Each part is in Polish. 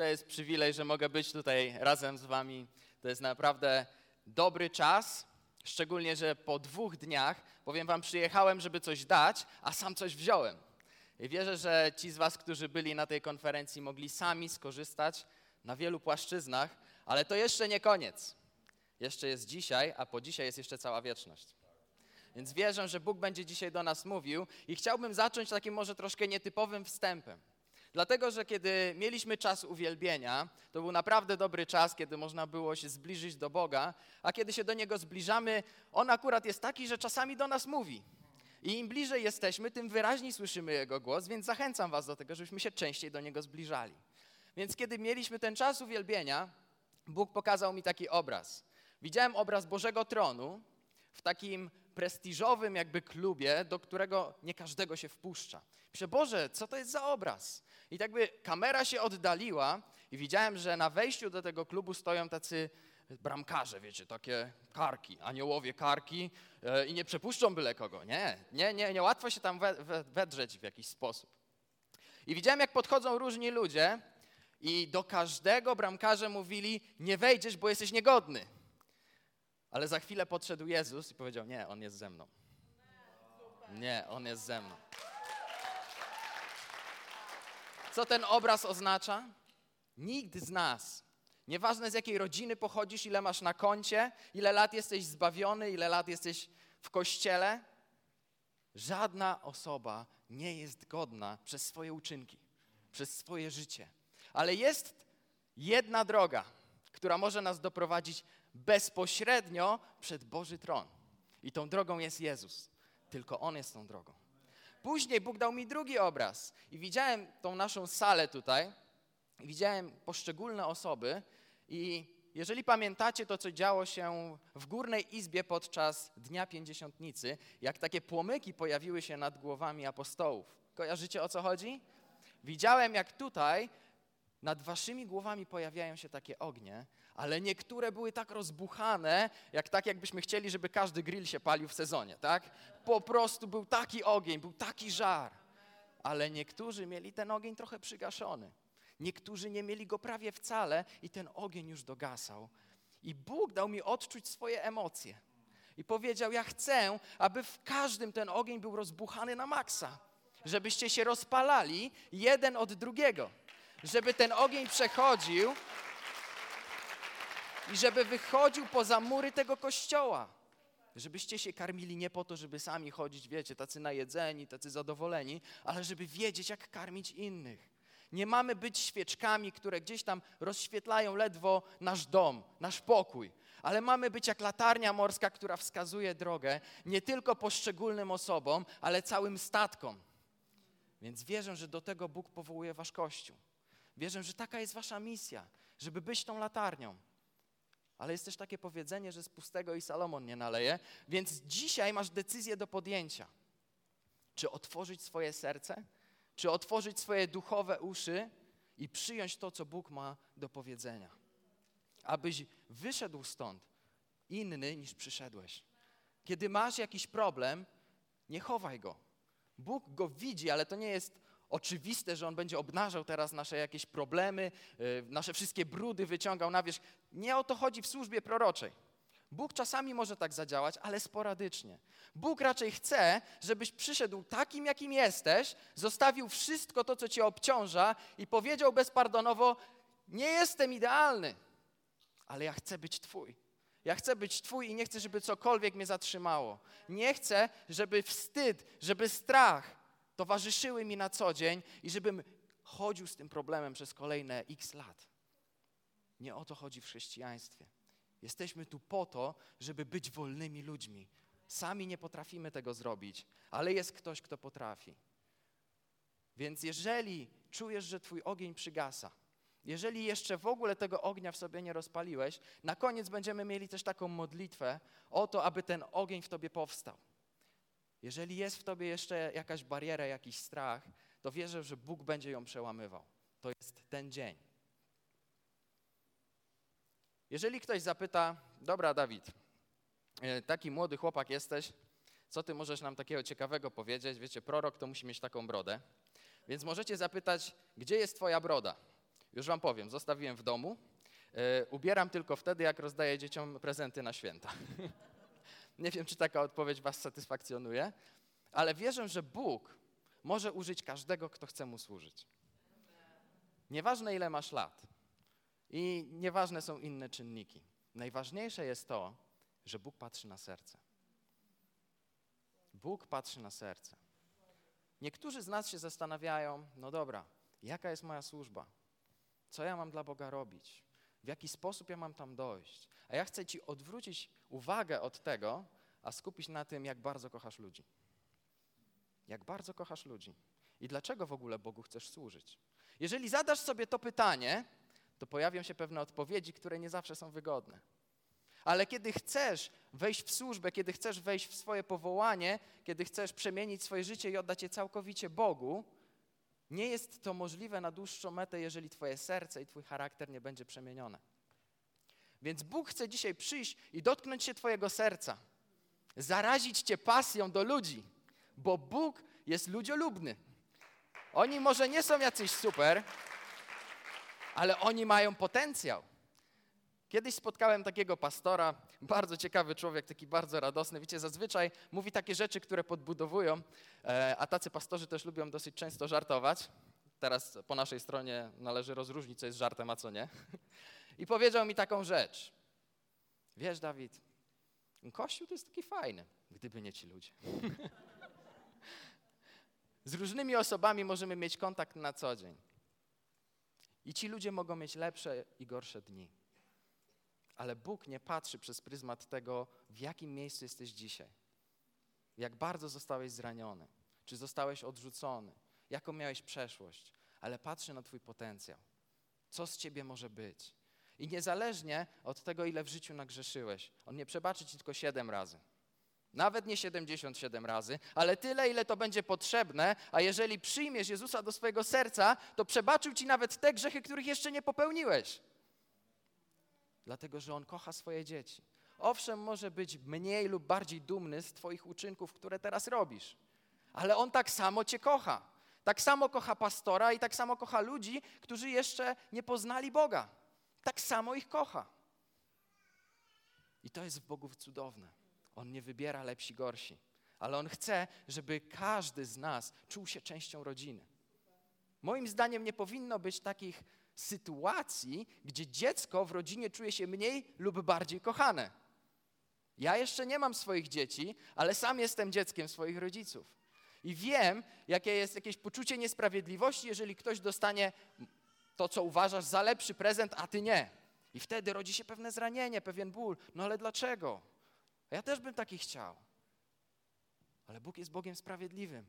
To jest przywilej, że mogę być tutaj razem z Wami. To jest naprawdę dobry czas, szczególnie, że po dwóch dniach, powiem Wam, przyjechałem, żeby coś dać, a sam coś wziąłem. I wierzę, że ci z Was, którzy byli na tej konferencji, mogli sami skorzystać na wielu płaszczyznach, ale to jeszcze nie koniec. Jeszcze jest dzisiaj, a po dzisiaj jest jeszcze cała wieczność. Więc wierzę, że Bóg będzie dzisiaj do nas mówił i chciałbym zacząć takim może troszkę nietypowym wstępem. Dlatego, że kiedy mieliśmy czas uwielbienia, to był naprawdę dobry czas, kiedy można było się zbliżyć do Boga, a kiedy się do Niego zbliżamy, On akurat jest taki, że czasami do nas mówi. I im bliżej jesteśmy, tym wyraźniej słyszymy Jego głos, więc zachęcam Was do tego, żebyśmy się częściej do Niego zbliżali. Więc kiedy mieliśmy ten czas uwielbienia, Bóg pokazał mi taki obraz. Widziałem obraz Bożego Tronu w takim prestiżowym jakby klubie, do którego nie każdego się wpuszcza. Myślę, Boże, co to jest za obraz? I tak by kamera się oddaliła i widziałem, że na wejściu do tego klubu stoją tacy bramkarze, wiecie, takie karki, aniołowie karki e, i nie przepuszczą byle kogo. Nie, nie, nie, nie łatwo się tam we, we, wedrzeć w jakiś sposób. I widziałem, jak podchodzą różni ludzie i do każdego bramkarza mówili, nie wejdziesz, bo jesteś niegodny. Ale za chwilę podszedł Jezus i powiedział, nie, On jest ze mną. Nie, On jest ze mną. Co ten obraz oznacza? Nikt z nas, nieważne z jakiej rodziny pochodzisz, ile masz na koncie, ile lat jesteś zbawiony, ile lat jesteś w kościele, żadna osoba nie jest godna przez swoje uczynki, przez swoje życie. Ale jest jedna droga, która może nas doprowadzić bezpośrednio przed Boży tron. I tą drogą jest Jezus. Tylko On jest tą drogą. Później Bóg dał mi drugi obraz i widziałem tą naszą salę tutaj, widziałem poszczególne osoby i jeżeli pamiętacie to, co działo się w górnej izbie podczas Dnia Pięćdziesiątnicy, jak takie płomyki pojawiły się nad głowami apostołów. Kojarzycie o co chodzi? Widziałem, jak tutaj nad waszymi głowami pojawiają się takie ognie, ale niektóre były tak rozbuchane, jak tak jakbyśmy chcieli, żeby każdy grill się palił w sezonie, tak? Po prostu był taki ogień, był taki żar. Ale niektórzy mieli ten ogień trochę przygaszony. Niektórzy nie mieli go prawie wcale i ten ogień już dogasał. I Bóg dał mi odczuć swoje emocje. I powiedział: Ja chcę, aby w każdym ten ogień był rozbuchany na maksa. Żebyście się rozpalali jeden od drugiego. Żeby ten ogień przechodził i żeby wychodził poza mury tego kościoła. Żebyście się karmili nie po to, żeby sami chodzić, wiecie, tacy najedzeni, tacy zadowoleni, ale żeby wiedzieć, jak karmić innych. Nie mamy być świeczkami, które gdzieś tam rozświetlają ledwo nasz dom, nasz pokój, ale mamy być jak latarnia morska, która wskazuje drogę nie tylko poszczególnym osobom, ale całym statkom. Więc wierzę, że do tego Bóg powołuje wasz Kościół. Wierzę, że taka jest wasza misja, żeby być tą latarnią. Ale jest też takie powiedzenie, że z pustego i Salomon nie naleje. Więc dzisiaj masz decyzję do podjęcia. Czy otworzyć swoje serce, czy otworzyć swoje duchowe uszy i przyjąć to, co Bóg ma do powiedzenia. Abyś wyszedł stąd inny niż przyszedłeś. Kiedy masz jakiś problem, nie chowaj go. Bóg go widzi, ale to nie jest oczywiste, że On będzie obnażał teraz nasze jakieś problemy, y, nasze wszystkie brudy wyciągał na wierzch. Nie o to chodzi w służbie proroczej. Bóg czasami może tak zadziałać, ale sporadycznie. Bóg raczej chce, żebyś przyszedł takim, jakim jesteś, zostawił wszystko to, co cię obciąża i powiedział bezpardonowo: Nie jestem idealny, ale ja chcę być Twój. Ja chcę być Twój i nie chcę, żeby cokolwiek mnie zatrzymało. Nie chcę, żeby wstyd, żeby strach, towarzyszyły mi na co dzień i żebym chodził z tym problemem przez kolejne x lat. Nie o to chodzi w chrześcijaństwie. Jesteśmy tu po to, żeby być wolnymi ludźmi. Sami nie potrafimy tego zrobić, ale jest ktoś, kto potrafi. Więc jeżeli czujesz, że Twój ogień przygasa, Jeżeli jeszcze w ogóle tego ognia w sobie nie rozpaliłeś, na koniec będziemy mieli też taką modlitwę o to, aby ten ogień w tobie powstał. Jeżeli jest w tobie jeszcze jakaś bariera, jakiś strach, to wierzę, że Bóg będzie ją przełamywał. To jest ten dzień. Jeżeli ktoś zapyta, dobra, Dawid, e, taki młody chłopak jesteś, co ty możesz nam takiego ciekawego powiedzieć? Wiecie, prorok to musi mieć taką brodę. Więc możecie zapytać, gdzie jest twoja broda? Już wam powiem, zostawiłem w domu. E, ubieram tylko wtedy, jak rozdaję dzieciom prezenty na święta. Nie wiem, czy taka odpowiedź was satysfakcjonuje, ale wierzę, że Bóg może użyć każdego, kto chce mu służyć. Nieważne, ile masz lat i nieważne są inne czynniki. Najważniejsze jest to, że Bóg patrzy na serce. Bóg patrzy na serce. Niektórzy z nas się zastanawiają, no dobra, jaka jest moja służba? Co ja mam dla Boga robić? W jaki sposób ja mam tam dojść? A ja chcę Ci odwrócić uwagę od tego, a skupić na tym, jak bardzo kochasz ludzi. Jak bardzo kochasz ludzi. I dlaczego w ogóle Bogu chcesz służyć? Jeżeli zadasz sobie to pytanie, to pojawią się pewne odpowiedzi, które nie zawsze są wygodne. Ale kiedy chcesz wejść w służbę, kiedy chcesz wejść w swoje powołanie, kiedy chcesz przemienić swoje życie i oddać je całkowicie Bogu, nie jest to możliwe na dłuższą metę, jeżeli Twoje serce i Twój charakter nie będzie przemienione. Więc Bóg chce dzisiaj przyjść i dotknąć się Twojego serca, zarazić Cię pasją do ludzi, bo Bóg jest ludziolubny. Oni może nie są jacyś super, ale oni mają potencjał. Kiedyś spotkałem takiego pastora, bardzo ciekawy człowiek, taki bardzo radosny. Wiecie, zazwyczaj mówi takie rzeczy, które podbudowują, e, a tacy pastorzy też lubią dosyć często żartować. Teraz po naszej stronie należy rozróżnić, co jest żartem, a co nie. I powiedział mi taką rzecz. Wiesz, Dawid, Kościół to jest taki fajny, gdyby nie ci ludzie. Z różnymi osobami możemy mieć kontakt na co dzień. I ci ludzie mogą mieć lepsze i gorsze dni. Ale Bóg nie patrzy przez pryzmat tego, w jakim miejscu jesteś dzisiaj. Jak bardzo zostałeś zraniony, czy zostałeś odrzucony, jaką miałeś przeszłość, ale patrzy na Twój potencjał. Co z Ciebie może być? I niezależnie od tego, ile w życiu nagrzeszyłeś, On nie przebaczy Ci tylko siedem razy. Nawet nie 77 razy, ale tyle, ile to będzie potrzebne, a jeżeli przyjmiesz Jezusa do swojego serca, to przebaczył Ci nawet te grzechy, których jeszcze nie popełniłeś dlatego że On kocha swoje dzieci. Owszem, może być mniej lub bardziej dumny z Twoich uczynków, które teraz robisz, ale On tak samo Cię kocha. Tak samo kocha pastora i tak samo kocha ludzi, którzy jeszcze nie poznali Boga. Tak samo ich kocha. I to jest w Bogu cudowne. On nie wybiera lepsi, gorsi, ale On chce, żeby każdy z nas czuł się częścią rodziny. Moim zdaniem nie powinno być takich sytuacji, gdzie dziecko w rodzinie czuje się mniej lub bardziej kochane. Ja jeszcze nie mam swoich dzieci, ale sam jestem dzieckiem swoich rodziców. I wiem, jakie jest jakieś poczucie niesprawiedliwości, jeżeli ktoś dostanie to, co uważasz za lepszy prezent, a ty nie. I wtedy rodzi się pewne zranienie, pewien ból. No ale dlaczego? Ja też bym taki chciał. Ale Bóg jest Bogiem sprawiedliwym.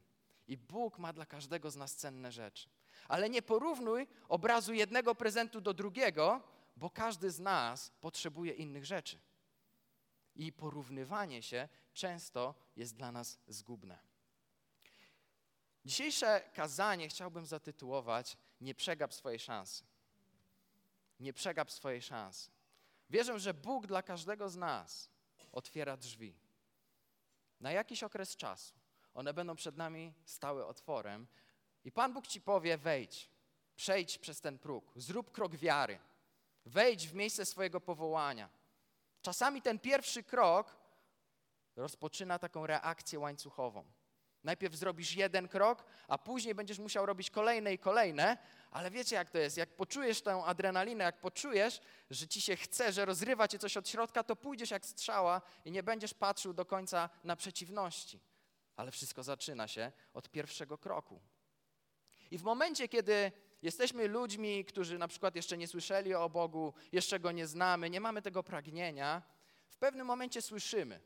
I Bóg ma dla każdego z nas cenne rzeczy. Ale nie porównuj obrazu jednego prezentu do drugiego, bo każdy z nas potrzebuje innych rzeczy. I porównywanie się często jest dla nas zgubne. Dzisiejsze kazanie chciałbym zatytułować Nie przegap swojej szansy. Nie przegap swojej szansy. Wierzę, że Bóg dla każdego z nas otwiera drzwi. Na jakiś okres czasu. One będą przed nami stały otworem, i Pan Bóg ci powie: wejdź, przejdź przez ten próg, zrób krok wiary, wejdź w miejsce swojego powołania. Czasami ten pierwszy krok rozpoczyna taką reakcję łańcuchową. Najpierw zrobisz jeden krok, a później będziesz musiał robić kolejne i kolejne, ale wiecie jak to jest, jak poczujesz tę adrenalinę, jak poczujesz, że ci się chce, że rozrywa cię coś od środka, to pójdziesz jak strzała i nie będziesz patrzył do końca na przeciwności. Ale wszystko zaczyna się od pierwszego kroku. I w momencie, kiedy jesteśmy ludźmi, którzy na przykład jeszcze nie słyszeli o Bogu, jeszcze Go nie znamy, nie mamy tego pragnienia, w pewnym momencie słyszymy,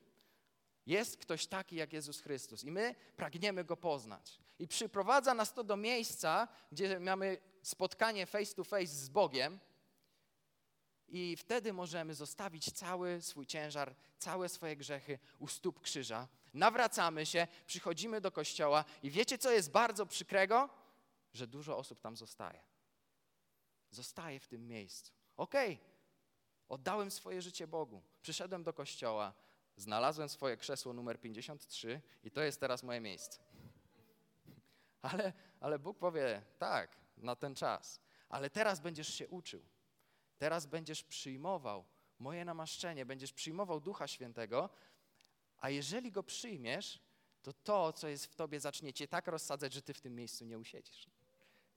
jest ktoś taki jak Jezus Chrystus i my pragniemy Go poznać. I przyprowadza nas to do miejsca, gdzie mamy spotkanie face to face z Bogiem, i wtedy możemy zostawić cały swój ciężar, całe swoje grzechy u stóp krzyża. Nawracamy się, przychodzimy do kościoła i wiecie, co jest bardzo przykrego? Że dużo osób tam zostaje. Zostaje w tym miejscu. Okej, okay. oddałem swoje życie Bogu. Przyszedłem do kościoła, znalazłem swoje krzesło numer 53 i to jest teraz moje miejsce. Ale, ale Bóg powie, tak, na ten czas. Ale teraz będziesz się uczył. Teraz będziesz przyjmował moje namaszczenie, będziesz przyjmował Ducha Świętego, a jeżeli go przyjmiesz, to to, co jest w tobie, zacznie cię tak rozsadzać, że ty w tym miejscu nie usiedzisz.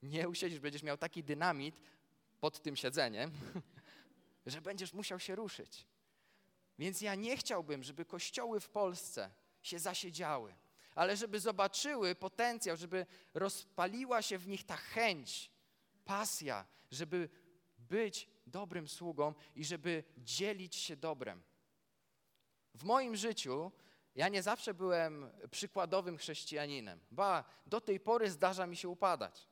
Nie usiedzisz, będziesz miał taki dynamit pod tym siedzeniem, że będziesz musiał się ruszyć. Więc ja nie chciałbym, żeby kościoły w Polsce się zasiedziały, ale żeby zobaczyły potencjał, żeby rozpaliła się w nich ta chęć, pasja, żeby być dobrym sługą i żeby dzielić się dobrem. W moim życiu ja nie zawsze byłem przykładowym chrześcijaninem. Ba, do tej pory zdarza mi się upadać.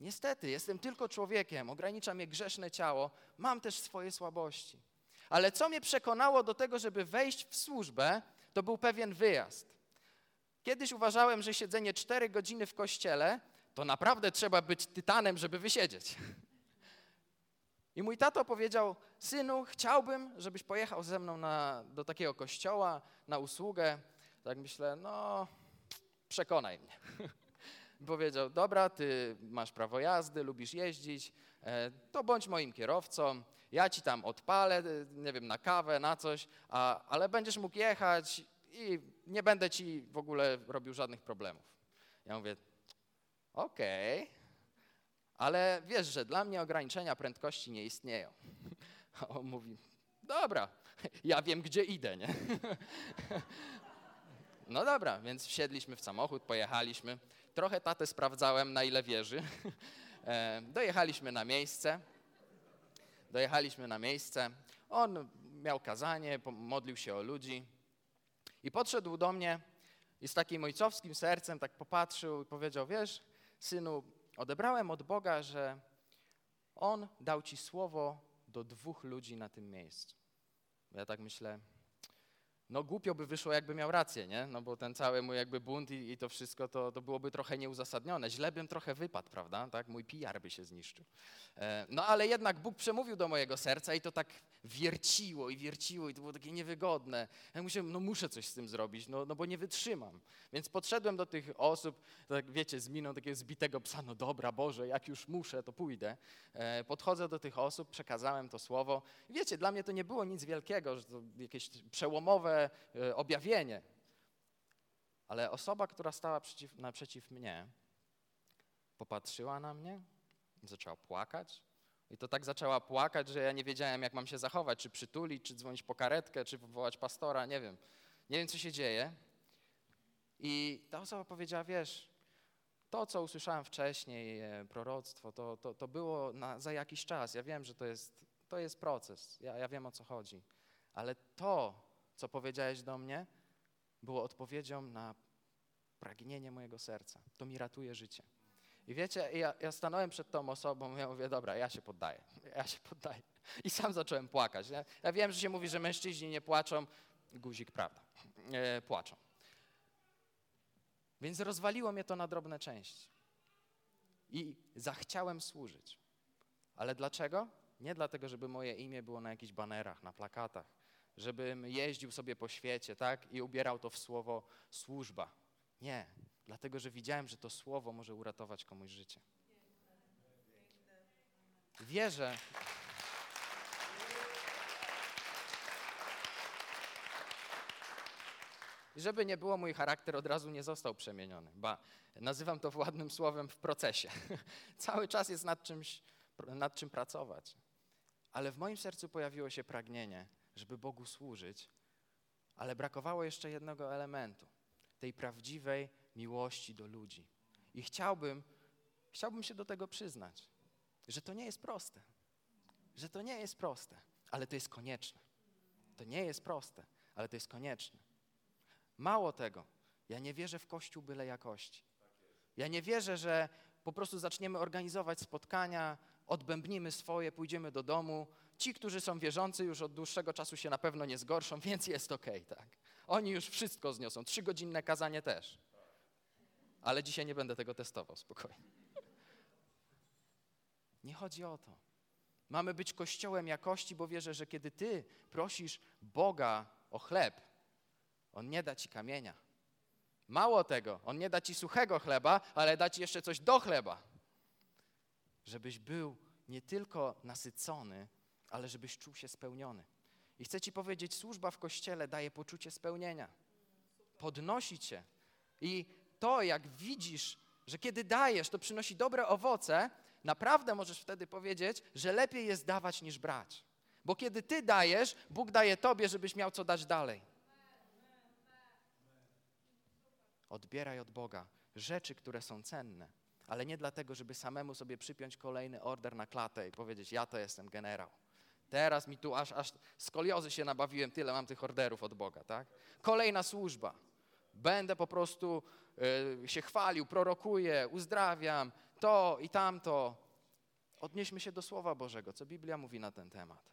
Niestety, jestem tylko człowiekiem, ogranicza mnie grzeszne ciało, mam też swoje słabości. Ale co mnie przekonało do tego, żeby wejść w służbę, to był pewien wyjazd. Kiedyś uważałem, że siedzenie cztery godziny w kościele to naprawdę trzeba być tytanem, żeby wysiedzieć. I mój tato powiedział: Synu, chciałbym, żebyś pojechał ze mną na, do takiego kościoła na usługę. Tak myślę, no, przekonaj mnie. powiedział: Dobra, ty masz prawo jazdy, lubisz jeździć, e, to bądź moim kierowcą. Ja ci tam odpalę, nie wiem, na kawę, na coś, a, ale będziesz mógł jechać i nie będę ci w ogóle robił żadnych problemów. Ja mówię: Okej. Okay ale wiesz, że dla mnie ograniczenia prędkości nie istnieją. A on mówi, dobra, ja wiem, gdzie idę, nie? No dobra, więc wsiedliśmy w samochód, pojechaliśmy. Trochę tatę sprawdzałem, na ile wierzy. E, dojechaliśmy na miejsce. Dojechaliśmy na miejsce. On miał kazanie, modlił się o ludzi. I podszedł do mnie i z takim ojcowskim sercem tak popatrzył i powiedział, wiesz, synu, Odebrałem od Boga, że On dał ci słowo do dwóch ludzi na tym miejscu. Ja tak myślę, no głupio by wyszło, jakby miał rację, nie? No bo ten cały mój jakby bunt i, i to wszystko, to, to byłoby trochę nieuzasadnione. Źle bym trochę wypadł, prawda? Tak? Mój PR by się zniszczył. E, no ale jednak Bóg przemówił do mojego serca i to tak wierciło i wierciło i to było takie niewygodne. Ja myślałem, no muszę coś z tym zrobić, no, no bo nie wytrzymam. Więc podszedłem do tych osób, tak wiecie, z miną takiego zbitego psa, no dobra, Boże, jak już muszę, to pójdę. E, podchodzę do tych osób, przekazałem to słowo. Wiecie, dla mnie to nie było nic wielkiego, że to jakieś przełomowe e, objawienie. Ale osoba, która stała przeciw, naprzeciw mnie, popatrzyła na mnie, zaczęła płakać, i to tak zaczęła płakać, że ja nie wiedziałem, jak mam się zachować, czy przytulić, czy dzwonić po karetkę, czy powołać pastora, nie wiem. Nie wiem, co się dzieje. I ta osoba powiedziała, wiesz, to, co usłyszałem wcześniej, e, proroctwo, to, to, to było na, za jakiś czas. Ja wiem, że to jest, to jest proces, ja, ja wiem, o co chodzi. Ale to, co powiedziałeś do mnie, było odpowiedzią na pragnienie mojego serca. To mi ratuje życie. I wiecie, ja, ja stanąłem przed tą osobą ja mówię, dobra, ja się poddaję, ja się poddaję. I sam zacząłem płakać. Ja, ja wiem, że się mówi, że mężczyźni nie płaczą, guzik, prawda, e, płaczą. Więc rozwaliło mnie to na drobne części. I zachciałem służyć. Ale dlaczego? Nie dlatego, żeby moje imię było na jakichś banerach, na plakatach, żebym jeździł sobie po świecie, tak, i ubierał to w słowo służba. Nie, dlatego że widziałem, że to słowo może uratować komuś życie. Wierzę. Żeby nie było, mój charakter od razu nie został przemieniony, ba, nazywam to ładnym słowem w procesie. Cały czas jest nad, czymś, nad czym pracować. Ale w moim sercu pojawiło się pragnienie, żeby Bogu służyć, ale brakowało jeszcze jednego elementu tej prawdziwej miłości do ludzi. I chciałbym, chciałbym się do tego przyznać, że to nie jest proste. Że to nie jest proste, ale to jest konieczne. To nie jest proste, ale to jest konieczne. Mało tego, ja nie wierzę w Kościół byle jakości. Ja nie wierzę, że po prostu zaczniemy organizować spotkania, odbębnimy swoje, pójdziemy do domu. Ci, którzy są wierzący, już od dłuższego czasu się na pewno nie zgorszą, więc jest okej, tak. Oni już wszystko zniosą. Trzygodzinne kazanie też. Ale dzisiaj nie będę tego testował, spokojnie. Nie chodzi o to. Mamy być kościołem jakości, bo wierzę, że kiedy ty prosisz Boga o chleb, On nie da ci kamienia. Mało tego, On nie da ci suchego chleba, ale da ci jeszcze coś do chleba. Żebyś był nie tylko nasycony, ale żebyś czuł się spełniony. I chcę ci powiedzieć, służba w kościele daje poczucie spełnienia. Podnosi cię. I to, jak widzisz, że kiedy dajesz, to przynosi dobre owoce, naprawdę możesz wtedy powiedzieć, że lepiej jest dawać niż brać. Bo kiedy ty dajesz, Bóg daje tobie, żebyś miał co dać dalej. Odbieraj od Boga rzeczy, które są cenne, ale nie dlatego, żeby samemu sobie przypiąć kolejny order na klatę i powiedzieć: Ja to jestem generał. Teraz mi tu aż, aż skoliozy się nabawiłem, tyle mam tych orderów od Boga, tak? Kolejna służba. Będę po prostu y, się chwalił, prorokuję, uzdrawiam, to i tamto. Odnieśmy się do Słowa Bożego, co Biblia mówi na ten temat.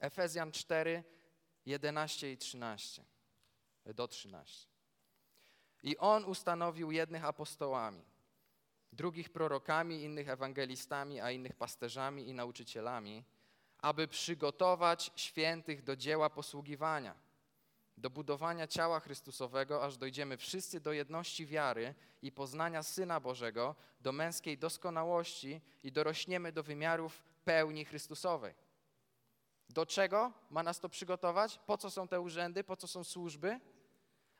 Efezjan 4, 11 i 13. Do 13. I on ustanowił jednych apostołami, drugich prorokami, innych ewangelistami, a innych pasterzami i nauczycielami, aby przygotować świętych do dzieła posługiwania, do budowania ciała Chrystusowego, aż dojdziemy wszyscy do jedności wiary i poznania Syna Bożego, do męskiej doskonałości i dorośniemy do wymiarów pełni Chrystusowej. Do czego ma nas to przygotować? Po co są te urzędy? Po co są służby?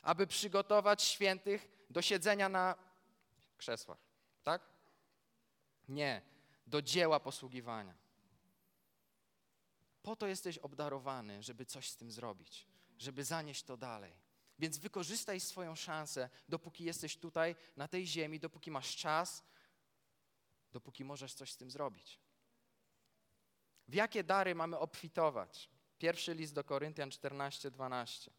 aby przygotować świętych do siedzenia na krzesłach. Tak? Nie, do dzieła posługiwania. Po to jesteś obdarowany, żeby coś z tym zrobić, żeby zanieść to dalej. Więc wykorzystaj swoją szansę, dopóki jesteś tutaj, na tej ziemi, dopóki masz czas, dopóki możesz coś z tym zrobić. W jakie dary mamy obfitować? Pierwszy list do Koryntian 14, 12.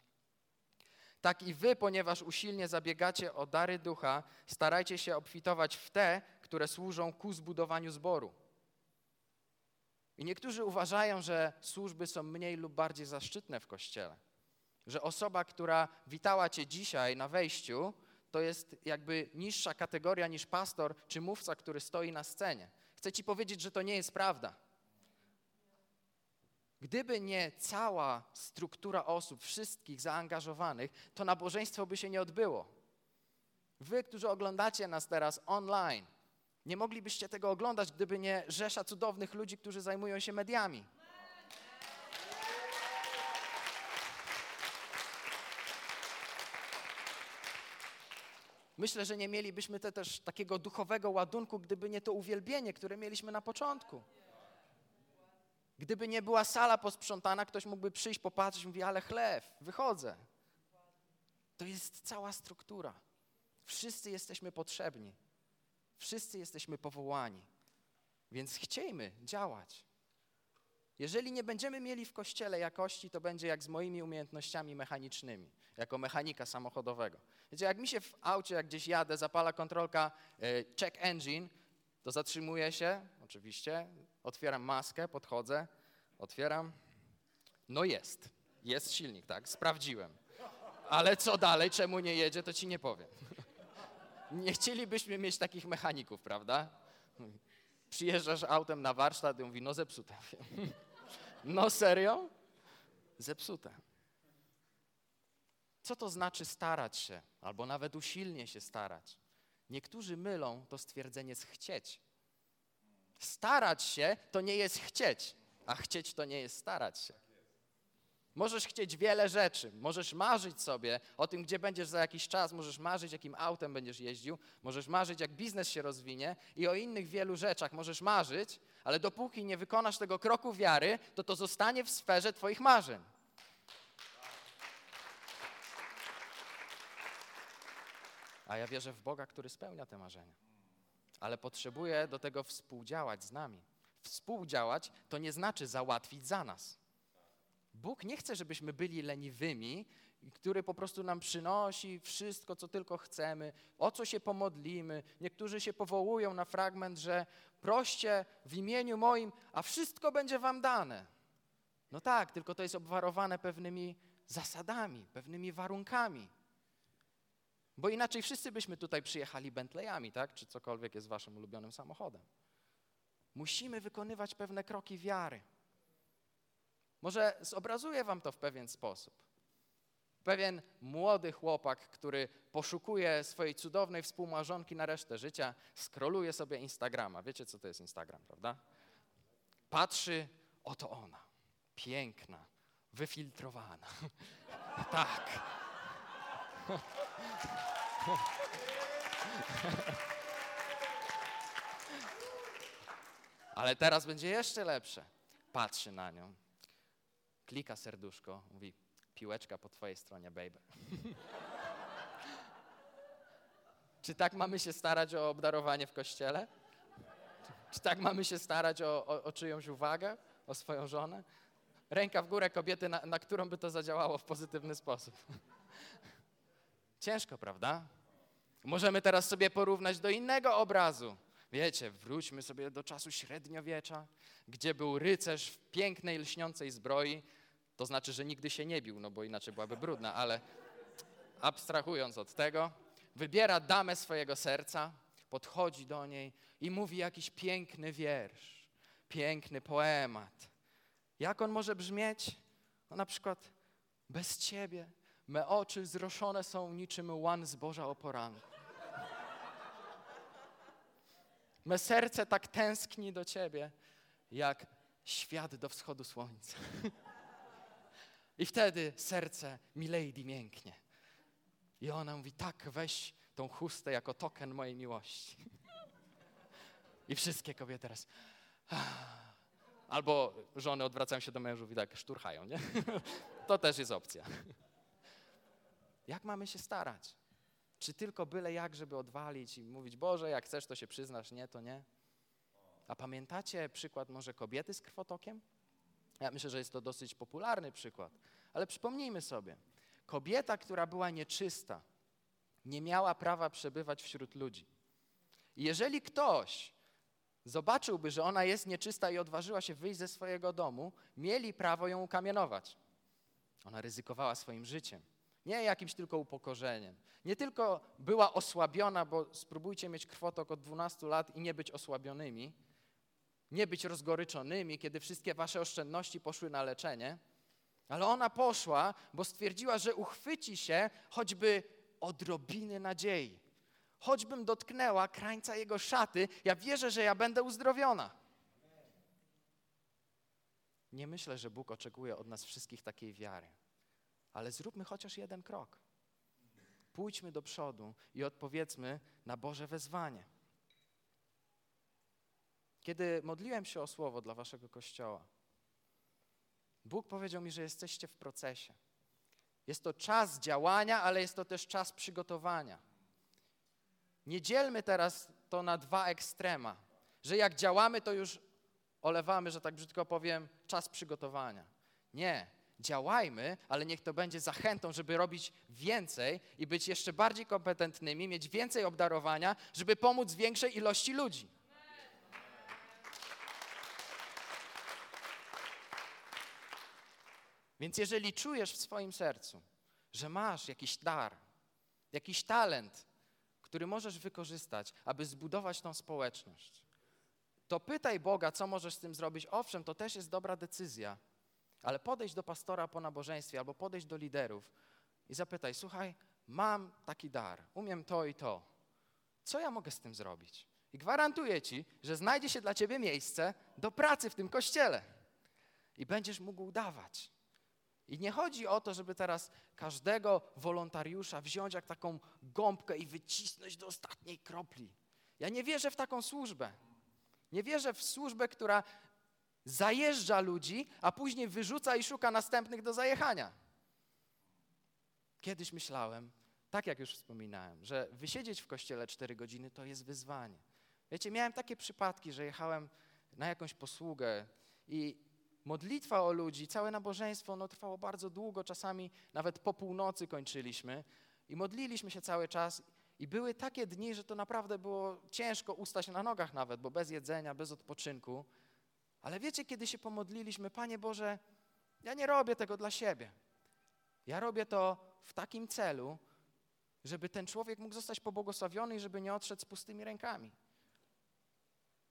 Tak i wy, ponieważ usilnie zabiegacie o dary ducha, starajcie się obfitować w te, które służą ku zbudowaniu zboru. I niektórzy uważają, że służby są mniej lub bardziej zaszczytne w kościele. Że osoba, która witała cię dzisiaj na wejściu, to jest jakby niższa kategoria niż pastor czy mówca, który stoi na scenie. Chcę ci powiedzieć, że to nie jest prawda. Gdyby nie cała struktura osób, wszystkich zaangażowanych, to nabożeństwo by się nie odbyło. Wy, którzy oglądacie nas teraz online, nie moglibyście tego oglądać, gdyby nie rzesza cudownych ludzi, którzy zajmują się mediami. Myślę, że nie mielibyśmy te też takiego duchowego ładunku, gdyby nie to uwielbienie, które mieliśmy na początku. Gdyby nie była sala posprzątana, ktoś mógłby przyjść, popatrzeć mówić, ale chlew, wychodzę. To jest cała struktura. Wszyscy jesteśmy potrzebni. Wszyscy jesteśmy powołani. Więc chciejmy działać. Jeżeli nie będziemy mieli w kościele jakości, to będzie jak z moimi umiejętnościami mechanicznymi, jako mechanika samochodowego. Wiecie, jak mi się w aucie, jak gdzieś jadę, zapala kontrolka e, check engine, to zatrzymuję się, oczywiście, otwieram maskę, podchodzę, otwieram. No jest, jest silnik, tak, sprawdziłem. Ale co dalej, czemu nie jedzie, to ci nie powiem. Nie chcielibyśmy mieć takich mechaników, prawda? Przyjeżdżasz autem na warsztat i mówi, no zepsute. No serio? Zepsute. Co to znaczy starać się, albo nawet usilnie się starać? Niektórzy mylą to stwierdzenie z chcieć. Starać się to nie jest chcieć, a chcieć to nie jest starać się. Możesz chcieć wiele rzeczy, możesz marzyć sobie o tym, gdzie będziesz za jakiś czas, możesz marzyć, jakim autem będziesz jeździł, możesz marzyć, jak biznes się rozwinie i o innych wielu rzeczach możesz marzyć, ale dopóki nie wykonasz tego kroku wiary, to to zostanie w sferze Twoich marzeń. A ja wierzę w Boga, który spełnia te marzenia ale potrzebuje do tego współdziałać z nami. Współdziałać to nie znaczy załatwić za nas. Bóg nie chce, żebyśmy byli leniwymi który po prostu nam przynosi wszystko, co tylko chcemy, o co się pomodlimy. Niektórzy się powołują na fragment, że proście w imieniu moim, a wszystko będzie wam dane. No tak, tylko to jest obwarowane pewnymi zasadami, pewnymi warunkami. Bo inaczej wszyscy byśmy tutaj przyjechali Bentleyami, tak? Czy cokolwiek jest waszym ulubionym samochodem. Musimy wykonywać pewne kroki wiary. Może zobrazuję wam to w pewien sposób. Pewien młody chłopak, który poszukuje swojej cudownej współmarzonki na resztę życia, skroluje sobie Instagrama. Wiecie, co to jest Instagram, prawda? Patrzy, oto ona. Piękna, wyfiltrowana. tak. Ale teraz będzie jeszcze lepsze. Patrzy na nią, klika serduszko, mówi piłeczka po twojej stronie, baby. Czy tak mamy się starać o obdarowanie w kościele? Czy tak mamy się starać o, o, o czyjąś uwagę, o swoją żonę? Ręka w górę kobiety, na, na którą by to zadziałało w pozytywny sposób. Ciężko, prawda? Możemy teraz sobie porównać do innego obrazu. Wiecie, wróćmy sobie do czasu średniowiecza, gdzie był rycerz w pięknej, lśniącej zbroi. To znaczy, że nigdy się nie bił, no bo inaczej byłaby brudna, ale abstrahując od tego, wybiera damę swojego serca, podchodzi do niej i mówi jakiś piękny wiersz, piękny poemat. Jak on może brzmieć? No na przykład, bez ciebie me oczy zroszone są niczym łan zboża o poranku. Me serce tak tęskni do Ciebie, jak świat do wschodu słońca. I wtedy serce Milady mięknie. I ona mówi, tak, weź tą chustę jako token mojej miłości. I wszystkie kobiety teraz... Albo żony odwracają się do mężów i tak szturchają, nie? To też jest opcja. Jak mamy się starać? Czy tylko byle jak, żeby odwalić i mówić, Boże, jak chcesz, to się przyznasz, nie, to nie? A pamiętacie przykład może kobiety z krwotokiem? Ja myślę, że jest to dosyć popularny przykład, ale przypomnijmy sobie. Kobieta, która była nieczysta, nie miała prawa przebywać wśród ludzi. Jeżeli ktoś zobaczyłby, że ona jest nieczysta i odważyła się wyjść ze swojego domu, mieli prawo ją ukamienować. Ona ryzykowała swoim życiem. Nie jakimś tylko upokorzeniem. Nie tylko była osłabiona, bo spróbujcie mieć krwotok od 12 lat i nie być osłabionymi, nie być rozgoryczonymi, kiedy wszystkie wasze oszczędności poszły na leczenie, ale ona poszła, bo stwierdziła, że uchwyci się choćby odrobiny nadziei. Choćbym dotknęła krańca jego szaty, ja wierzę, że ja będę uzdrowiona. Nie myślę, że Bóg oczekuje od nas wszystkich takiej wiary ale zróbmy chociaż jeden krok. Pójdźmy do przodu i odpowiedzmy na Boże wezwanie. Kiedy modliłem się o słowo dla waszego kościoła, Bóg powiedział mi, że jesteście w procesie. Jest to czas działania, ale jest to też czas przygotowania. Nie dzielmy teraz to na dwa ekstrema, że jak działamy, to już olewamy, że tak brzydko powiem, czas przygotowania. Nie, działajmy, ale niech to będzie zachętą, żeby robić więcej i być jeszcze bardziej kompetentnymi, mieć więcej obdarowania, żeby pomóc większej ilości ludzi. Więc jeżeli czujesz w swoim sercu, że masz jakiś dar, jakiś talent, który możesz wykorzystać, aby zbudować tą społeczność, to pytaj Boga, co możesz z tym zrobić. Owszem, to też jest dobra decyzja, ale podejść do pastora po nabożeństwie albo podejść do liderów i zapytaj, słuchaj, mam taki dar, umiem to i to. Co ja mogę z tym zrobić? I gwarantuję ci, że znajdzie się dla ciebie miejsce do pracy w tym kościele. I będziesz mógł udawać. I nie chodzi o to, żeby teraz każdego wolontariusza wziąć jak taką gąbkę i wycisnąć do ostatniej kropli. Ja nie wierzę w taką służbę. Nie wierzę w służbę, która zajeżdża ludzi, a później wyrzuca i szuka następnych do zajechania. Kiedyś myślałem, tak jak już wspominałem, że wysiedzieć w kościele 4 godziny to jest wyzwanie. Wiecie, miałem takie przypadki, że jechałem na jakąś posługę i modlitwa o ludzi, całe nabożeństwo, no trwało bardzo długo, czasami nawet po północy kończyliśmy i modliliśmy się cały czas. I były takie dni, że to naprawdę było ciężko ustać na nogach nawet, bo bez jedzenia, bez odpoczynku. Ale wiecie, kiedy się pomodliliśmy, Panie Boże, ja nie robię tego dla siebie. Ja robię to w takim celu, żeby ten człowiek mógł zostać pobłogosławiony i żeby nie odszedł z pustymi rękami.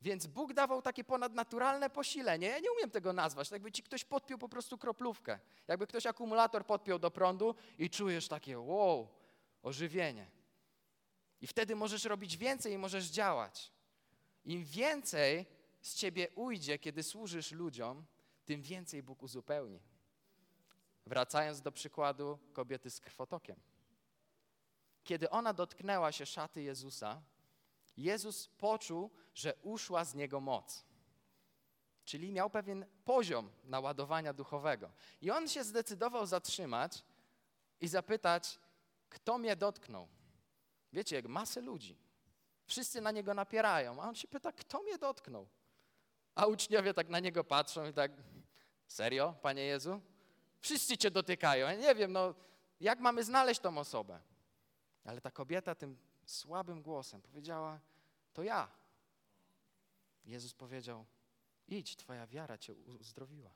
Więc Bóg dawał takie ponadnaturalne posilenie. Ja nie umiem tego nazwać. Tak jakby ci ktoś podpiął po prostu kroplówkę. Jakby ktoś akumulator podpiął do prądu i czujesz takie wow, ożywienie. I wtedy możesz robić więcej i możesz działać. Im więcej z ciebie ujdzie, kiedy służysz ludziom, tym więcej Bóg uzupełni. Wracając do przykładu kobiety z krwotokiem. Kiedy ona dotknęła się szaty Jezusa, Jezus poczuł, że uszła z niego moc. Czyli miał pewien poziom naładowania duchowego. I on się zdecydował zatrzymać i zapytać, kto mnie dotknął. Wiecie, jak masę ludzi. Wszyscy na niego napierają, a on się pyta, kto mnie dotknął. A uczniowie tak na niego patrzą i tak, serio, Panie Jezu? Wszyscy cię dotykają. Ja nie wiem, no, jak mamy znaleźć tą osobę? Ale ta kobieta tym słabym głosem powiedziała, to ja. Jezus powiedział, idź, twoja wiara cię uzdrowiła.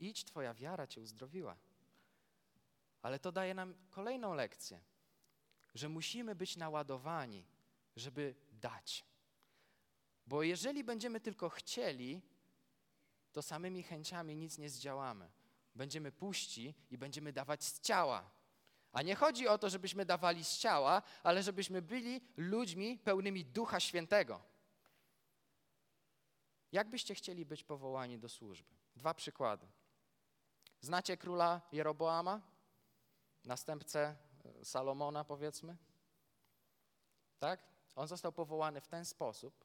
Idź, twoja wiara cię uzdrowiła. Ale to daje nam kolejną lekcję, że musimy być naładowani, żeby dać. Bo jeżeli będziemy tylko chcieli, to samymi chęciami nic nie zdziałamy. Będziemy puści i będziemy dawać z ciała. A nie chodzi o to, żebyśmy dawali z ciała, ale żebyśmy byli ludźmi pełnymi Ducha Świętego. Jak byście chcieli być powołani do służby? Dwa przykłady. Znacie króla Jeroboama? Następcę e, Salomona, powiedzmy? Tak? On został powołany w ten sposób,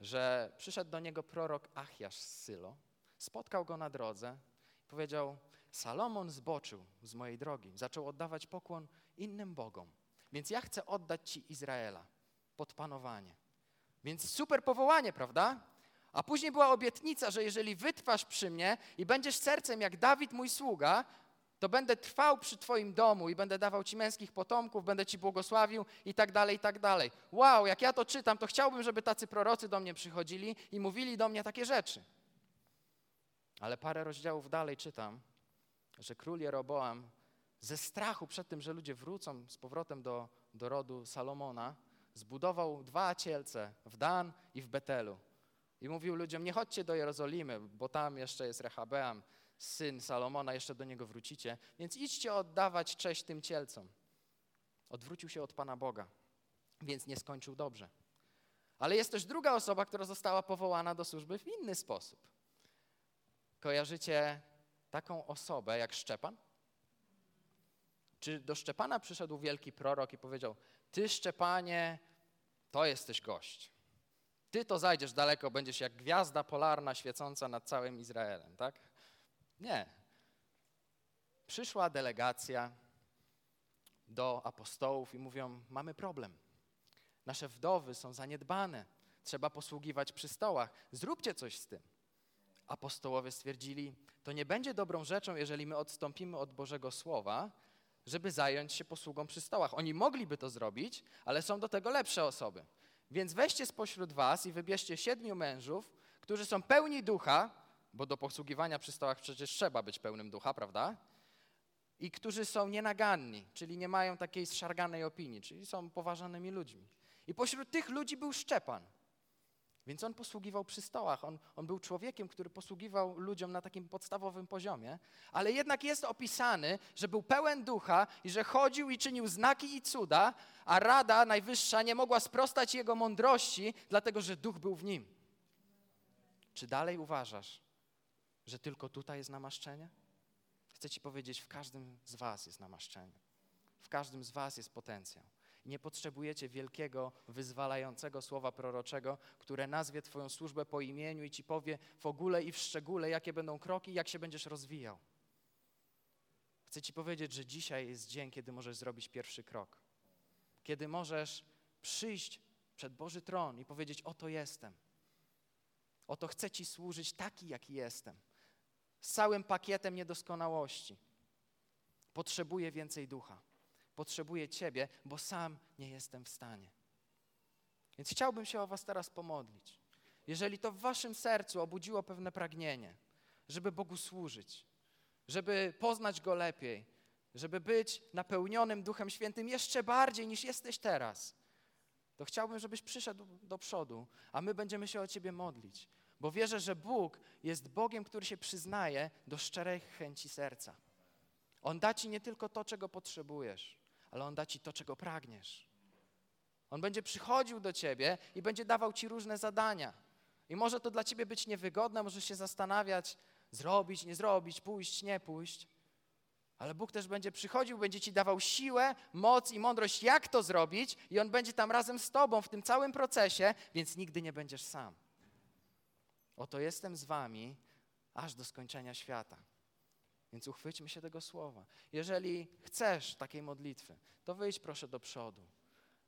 że przyszedł do niego prorok Achiasz z Sylo, spotkał go na drodze i powiedział: Salomon zboczył z mojej drogi, zaczął oddawać pokłon innym bogom, więc ja chcę oddać ci Izraela pod panowanie. Więc super powołanie, prawda? A później była obietnica, że jeżeli wytrwasz przy mnie i będziesz sercem jak Dawid, mój sługa, to będę trwał przy Twoim domu i będę dawał Ci męskich potomków, będę Ci błogosławił i tak dalej, i tak dalej. Wow, jak ja to czytam, to chciałbym, żeby tacy prorocy do mnie przychodzili i mówili do mnie takie rzeczy. Ale parę rozdziałów dalej czytam, że król Jeroboam ze strachu przed tym, że ludzie wrócą z powrotem do, do rodu Salomona, zbudował dwa cielce w Dan i w Betelu. I mówił ludziom, nie chodźcie do Jerozolimy, bo tam jeszcze jest Rehabeam, syn Salomona, jeszcze do niego wrócicie, więc idźcie oddawać cześć tym cielcom. Odwrócił się od Pana Boga, więc nie skończył dobrze. Ale jest też druga osoba, która została powołana do służby w inny sposób. Kojarzycie taką osobę jak Szczepan? Czy do Szczepana przyszedł wielki prorok i powiedział: Ty, Szczepanie, to jesteś gość. Ty to zajdziesz daleko, będziesz jak gwiazda polarna świecąca nad całym Izraelem, tak? Nie. Przyszła delegacja do apostołów i mówią: Mamy problem. Nasze wdowy są zaniedbane. Trzeba posługiwać przy stołach. Zróbcie coś z tym. Apostołowie stwierdzili: To nie będzie dobrą rzeczą, jeżeli my odstąpimy od Bożego Słowa, żeby zająć się posługą przy stołach. Oni mogliby to zrobić, ale są do tego lepsze osoby. Więc weźcie spośród was i wybierzcie siedmiu mężów, którzy są pełni ducha, bo do posługiwania przy stołach przecież trzeba być pełnym ducha, prawda? I którzy są nienaganni, czyli nie mają takiej zszarganej opinii, czyli są poważanymi ludźmi. I pośród tych ludzi był Szczepan. Więc on posługiwał przy stołach. On, on był człowiekiem, który posługiwał ludziom na takim podstawowym poziomie, ale jednak jest opisany, że był pełen ducha i że chodził i czynił znaki i cuda, a Rada Najwyższa nie mogła sprostać jego mądrości, dlatego że duch był w nim. Czy dalej uważasz, że tylko tutaj jest namaszczenie? Chcę Ci powiedzieć, w każdym z Was jest namaszczenie. W każdym z Was jest potencjał. Nie potrzebujecie wielkiego, wyzwalającego słowa proroczego, które nazwie Twoją służbę po imieniu i Ci powie w ogóle i w szczególe, jakie będą kroki, jak się będziesz rozwijał. Chcę Ci powiedzieć, że dzisiaj jest dzień, kiedy możesz zrobić pierwszy krok. Kiedy możesz przyjść przed Boży tron i powiedzieć: Oto jestem. Oto chcę Ci służyć taki, jaki jestem. z całym pakietem niedoskonałości. Potrzebuję więcej ducha. Potrzebuję Ciebie, bo sam nie jestem w stanie. Więc chciałbym się o Was teraz pomodlić. Jeżeli to w Waszym sercu obudziło pewne pragnienie, żeby Bogu służyć, żeby poznać Go lepiej, żeby być napełnionym Duchem Świętym jeszcze bardziej niż jesteś teraz, to chciałbym, żebyś przyszedł do przodu, a my będziemy się o Ciebie modlić, bo wierzę, że Bóg jest Bogiem, który się przyznaje do szczerej chęci serca. On da Ci nie tylko to, czego potrzebujesz, ale On da Ci to, czego pragniesz. On będzie przychodził do Ciebie i będzie dawał Ci różne zadania. I może to dla Ciebie być niewygodne, możesz się zastanawiać, zrobić, nie zrobić, pójść, nie pójść. Ale Bóg też będzie przychodził, będzie Ci dawał siłę, moc i mądrość, jak to zrobić, i On będzie tam razem z Tobą w tym całym procesie, więc nigdy nie będziesz sam. Oto jestem z Wami aż do skończenia świata. Więc uchwyćmy się tego słowa. Jeżeli chcesz takiej modlitwy, to wyjdź proszę do przodu.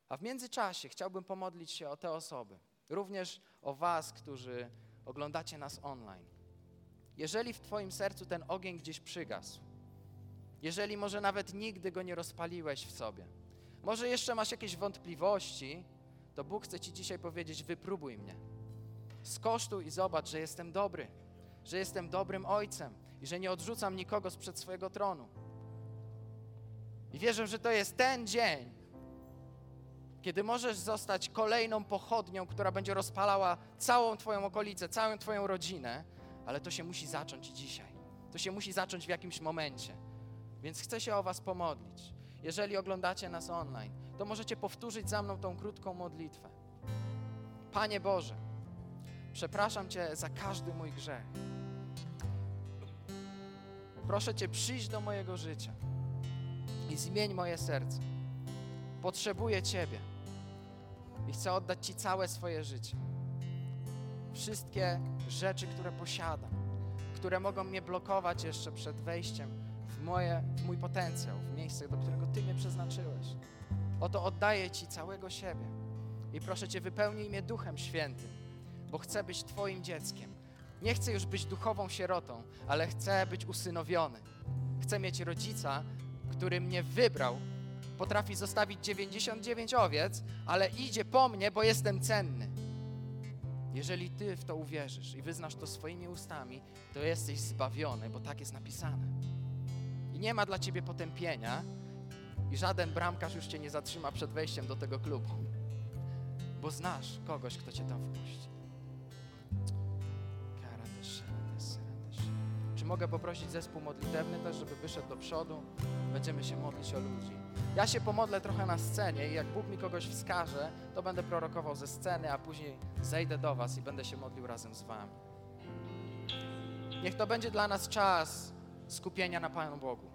A w międzyczasie chciałbym pomodlić się o te osoby, również o Was, którzy oglądacie nas online. Jeżeli w Twoim sercu ten ogień gdzieś przygasł, jeżeli może nawet nigdy go nie rozpaliłeś w sobie, może jeszcze masz jakieś wątpliwości, to Bóg chce Ci dzisiaj powiedzieć: wypróbuj mnie. Skosztuj i zobacz, że jestem dobry, że jestem dobrym ojcem i że nie odrzucam nikogo sprzed swojego tronu. I wierzę, że to jest ten dzień, kiedy możesz zostać kolejną pochodnią, która będzie rozpalała całą Twoją okolicę, całą Twoją rodzinę, ale to się musi zacząć dzisiaj. To się musi zacząć w jakimś momencie. Więc chcę się o Was pomodlić. Jeżeli oglądacie nas online, to możecie powtórzyć za mną tą krótką modlitwę. Panie Boże, przepraszam Cię za każdy mój grzech. Proszę Cię, przyjść do mojego życia i zmień moje serce. Potrzebuję Ciebie i chcę oddać Ci całe swoje życie. Wszystkie rzeczy, które posiadam, które mogą mnie blokować jeszcze przed wejściem w, moje, w mój potencjał, w miejsce, do którego Ty mnie przeznaczyłeś. Oto oddaję Ci całego siebie i proszę Cię, wypełnij mnie Duchem Świętym, bo chcę być Twoim dzieckiem. Nie chcę już być duchową sierotą, ale chcę być usynowiony. Chcę mieć rodzica, który mnie wybrał, potrafi zostawić 99 owiec, ale idzie po mnie, bo jestem cenny. Jeżeli Ty w to uwierzysz i wyznasz to swoimi ustami, to jesteś zbawiony, bo tak jest napisane. I nie ma dla Ciebie potępienia i żaden bramkarz już Cię nie zatrzyma przed wejściem do tego klubu, bo znasz kogoś, kto Cię tam wpuści. Mogę poprosić zespół modlitewny też, żeby wyszedł do przodu? Będziemy się modlić o ludzi. Ja się pomodlę trochę na scenie i jak Bóg mi kogoś wskaże, to będę prorokował ze sceny, a później zejdę do Was i będę się modlił razem z Wami. Niech to będzie dla nas czas skupienia na Panu Bogu.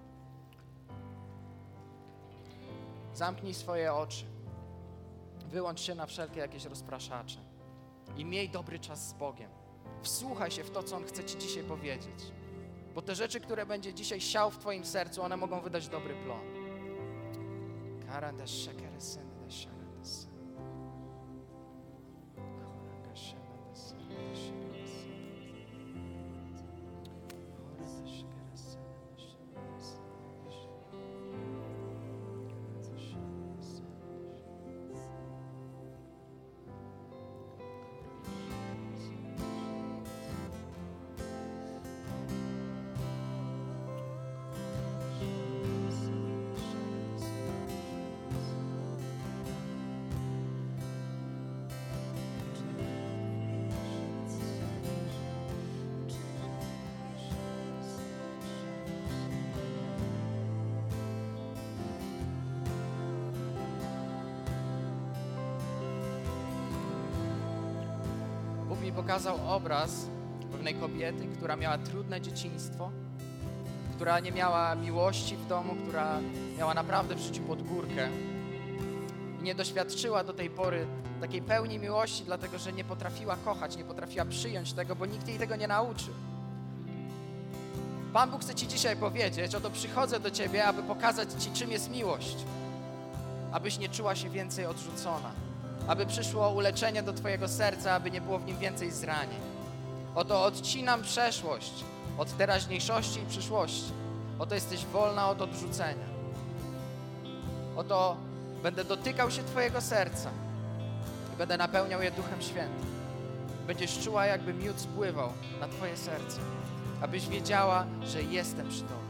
Zamknij swoje oczy. Wyłącz się na wszelkie jakieś rozpraszacze i miej dobry czas z Bogiem. Wsłuchaj się w to, co On chce Ci dzisiaj powiedzieć. Bo te rzeczy, które będzie dzisiaj siał w Twoim sercu, one mogą wydać dobry plon. Karanda obraz pewnej kobiety, która miała trudne dzieciństwo, która nie miała miłości w domu, która miała naprawdę w życiu pod górkę i nie doświadczyła do tej pory takiej pełni miłości, dlatego że nie potrafiła kochać, nie potrafiła przyjąć tego, bo nikt jej tego nie nauczył. Pan Bóg chce Ci dzisiaj powiedzieć, oto przychodzę do Ciebie, aby pokazać Ci, czym jest miłość, abyś nie czuła się więcej odrzucona aby przyszło uleczenie do Twojego serca, aby nie było w nim więcej zranień. Oto odcinam przeszłość od teraźniejszości i przyszłości. Oto jesteś wolna od odrzucenia. Oto będę dotykał się Twojego serca i będę napełniał je Duchem Świętym. Będziesz czuła, jakby miód spływał na Twoje serce, abyś wiedziała, że jestem przy Tobie.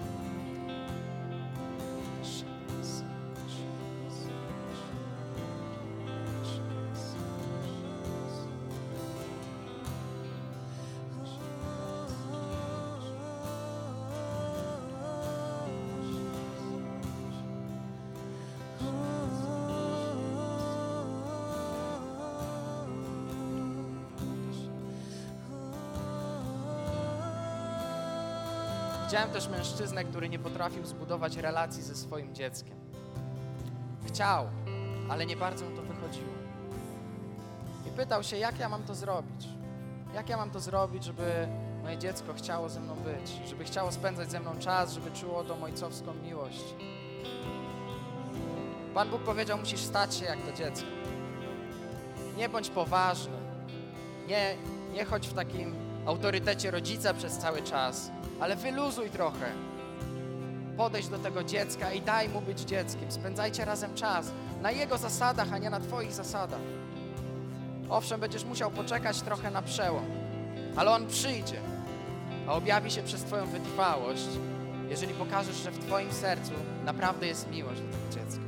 Widziałem też mężczyznę, który nie potrafił zbudować relacji ze swoim dzieckiem. Chciał, ale nie bardzo mu to wychodziło. I pytał się, jak ja mam to zrobić? Jak ja mam to zrobić, żeby moje dziecko chciało ze mną być, żeby chciało spędzać ze mną czas, żeby czuło tą ojcowską miłość? Pan Bóg powiedział, musisz stać się jak to dziecko. Nie bądź poważny. Nie, nie chodź w takim autorytecie rodzica przez cały czas, ale wyluzuj trochę. Podejdź do tego dziecka i daj mu być dzieckiem. Spędzajcie razem czas na jego zasadach, a nie na Twoich zasadach. Owszem, będziesz musiał poczekać trochę na przełom, ale on przyjdzie, a objawi się przez Twoją wytrwałość, jeżeli pokażesz, że w Twoim sercu naprawdę jest miłość do tego dziecka.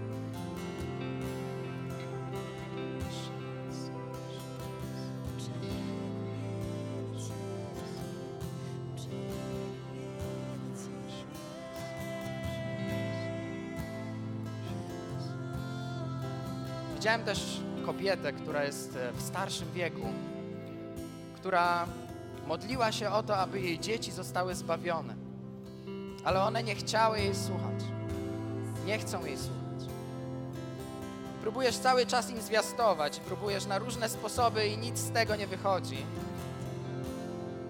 Widziałem też kobietę, która jest e, w starszym wieku, która modliła się o to, aby jej dzieci zostały zbawione. Ale one nie chciały jej słuchać. Nie chcą jej słuchać. Próbujesz cały czas im zwiastować, próbujesz na różne sposoby i nic z tego nie wychodzi.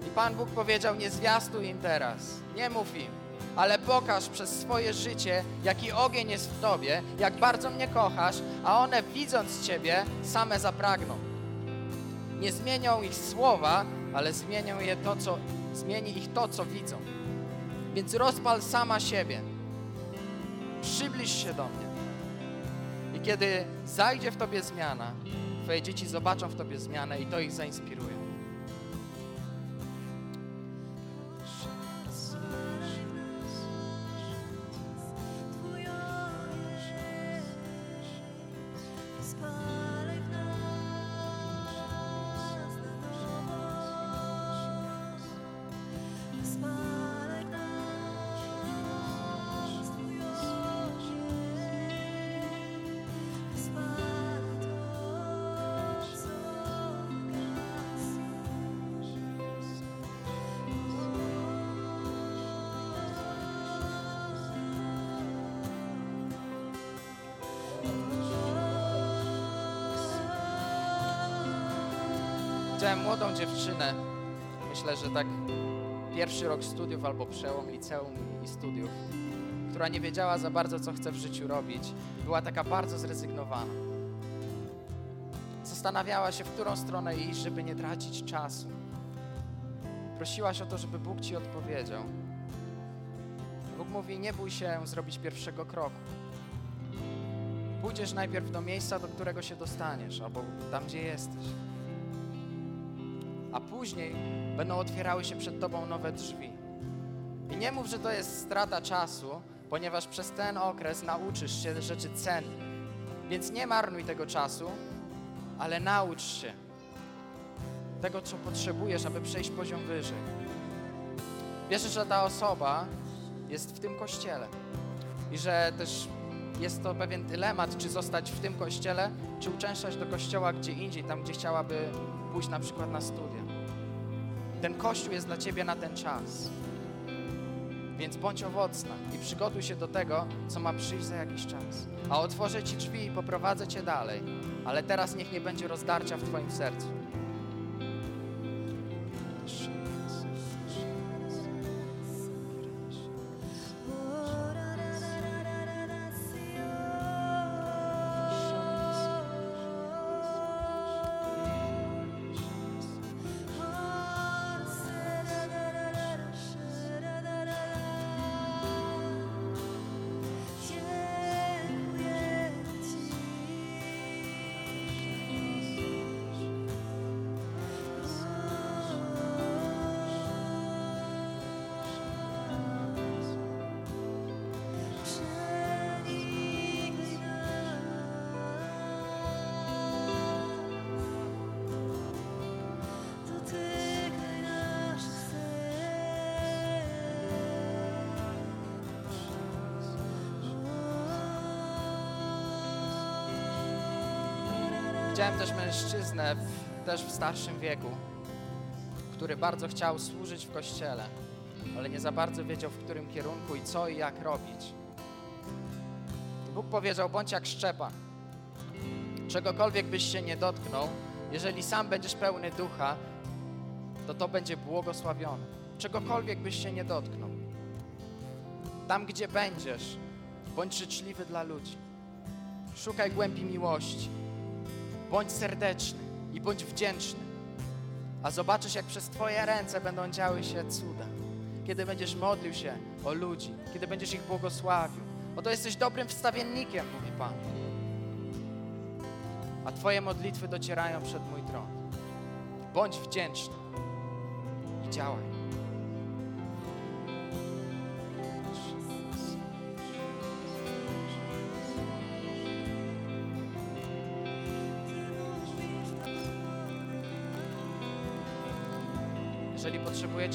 I Pan Bóg powiedział: Nie zwiastuj im teraz, nie mów im, ale pokaż przez swoje życie, jaki ogień jest w Tobie, jak bardzo mnie kochasz, a one widząc Ciebie same zapragną. Nie zmienią ich słowa, ale zmienią je to, co, zmieni ich to, co widzą. Więc rozpal sama siebie. Przybliż się do mnie. I kiedy zajdzie w Tobie zmiana, Twoje dzieci zobaczą w Tobie zmianę i to ich zainspiruje. Że tak pierwszy rok studiów albo przełom liceum i studiów, która nie wiedziała za bardzo, co chce w życiu robić. Była taka bardzo zrezygnowana. Zastanawiała się, w którą stronę iść, żeby nie tracić czasu. Prosiłaś o to, żeby Bóg ci odpowiedział. Bóg mówi: Nie bój się zrobić pierwszego kroku. Pójdziesz najpierw do miejsca, do którego się dostaniesz, albo tam, gdzie jesteś a później będą otwierały się przed Tobą nowe drzwi. I nie mów, że to jest strata czasu, ponieważ przez ten okres nauczysz się rzeczy cennych. Więc nie marnuj tego czasu, ale naucz się tego, co potrzebujesz, aby przejść poziom wyżej. Wierzę, że ta osoba jest w tym kościele i że też jest to pewien dylemat, czy zostać w tym kościele, czy uczęszczać do kościoła gdzie indziej, tam gdzie chciałaby pójść na przykład na studia. Ten kościół jest dla ciebie na ten czas. Więc bądź owocna i przygotuj się do tego, co ma przyjść za jakiś czas. A otworzę ci drzwi i poprowadzę cię dalej, ale teraz niech nie będzie rozdarcia w twoim sercu. Widziałem też mężczyznę, w, też w starszym wieku, który bardzo chciał służyć w kościele, ale nie za bardzo wiedział, w którym kierunku i co i jak robić. I Bóg powiedział: bądź jak szczepa. Czegokolwiek byś się nie dotknął, jeżeli sam będziesz pełny ducha, to to będzie błogosławione. Czegokolwiek byś się nie dotknął. Tam, gdzie będziesz, bądź życzliwy dla ludzi. Szukaj głębi miłości. Bądź serdeczny i bądź wdzięczny. A zobaczysz, jak przez Twoje ręce będą działy się cuda. Kiedy będziesz modlił się o ludzi, kiedy będziesz ich błogosławił. Oto jesteś dobrym wstawiennikiem, mówi Pan. A Twoje modlitwy docierają przed mój tron. Bądź wdzięczny i działaj.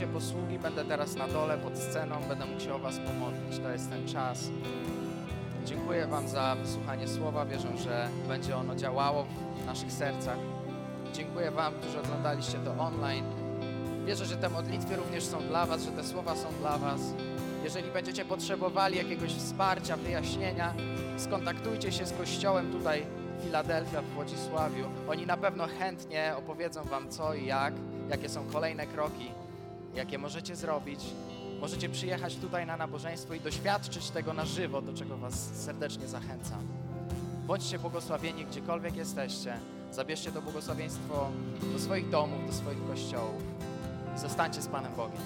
Potrzebujecie posługi, będę teraz na dole pod sceną, będę mógł się o Was pomodlić. To jest ten czas. Dziękuję Wam za wysłuchanie słowa. Wierzę, że będzie ono działało w naszych sercach. Dziękuję Wam, którzy oglądaliście to online. Wierzę, że te modlitwy również są dla Was, że te słowa są dla Was. Jeżeli będziecie potrzebowali jakiegoś wsparcia, wyjaśnienia, skontaktujcie się z Kościołem tutaj w Filadelfia, w Włodzisławiu. Oni na pewno chętnie opowiedzą Wam co i jak, jakie są kolejne kroki, jakie możecie zrobić. Możecie przyjechać tutaj na nabożeństwo i doświadczyć tego na żywo, do czego Was serdecznie zachęcam. Bądźcie błogosławieni gdziekolwiek jesteście. Zabierzcie to błogosławieństwo do swoich domów, do swoich kościołów. Zostańcie z Panem Bogiem.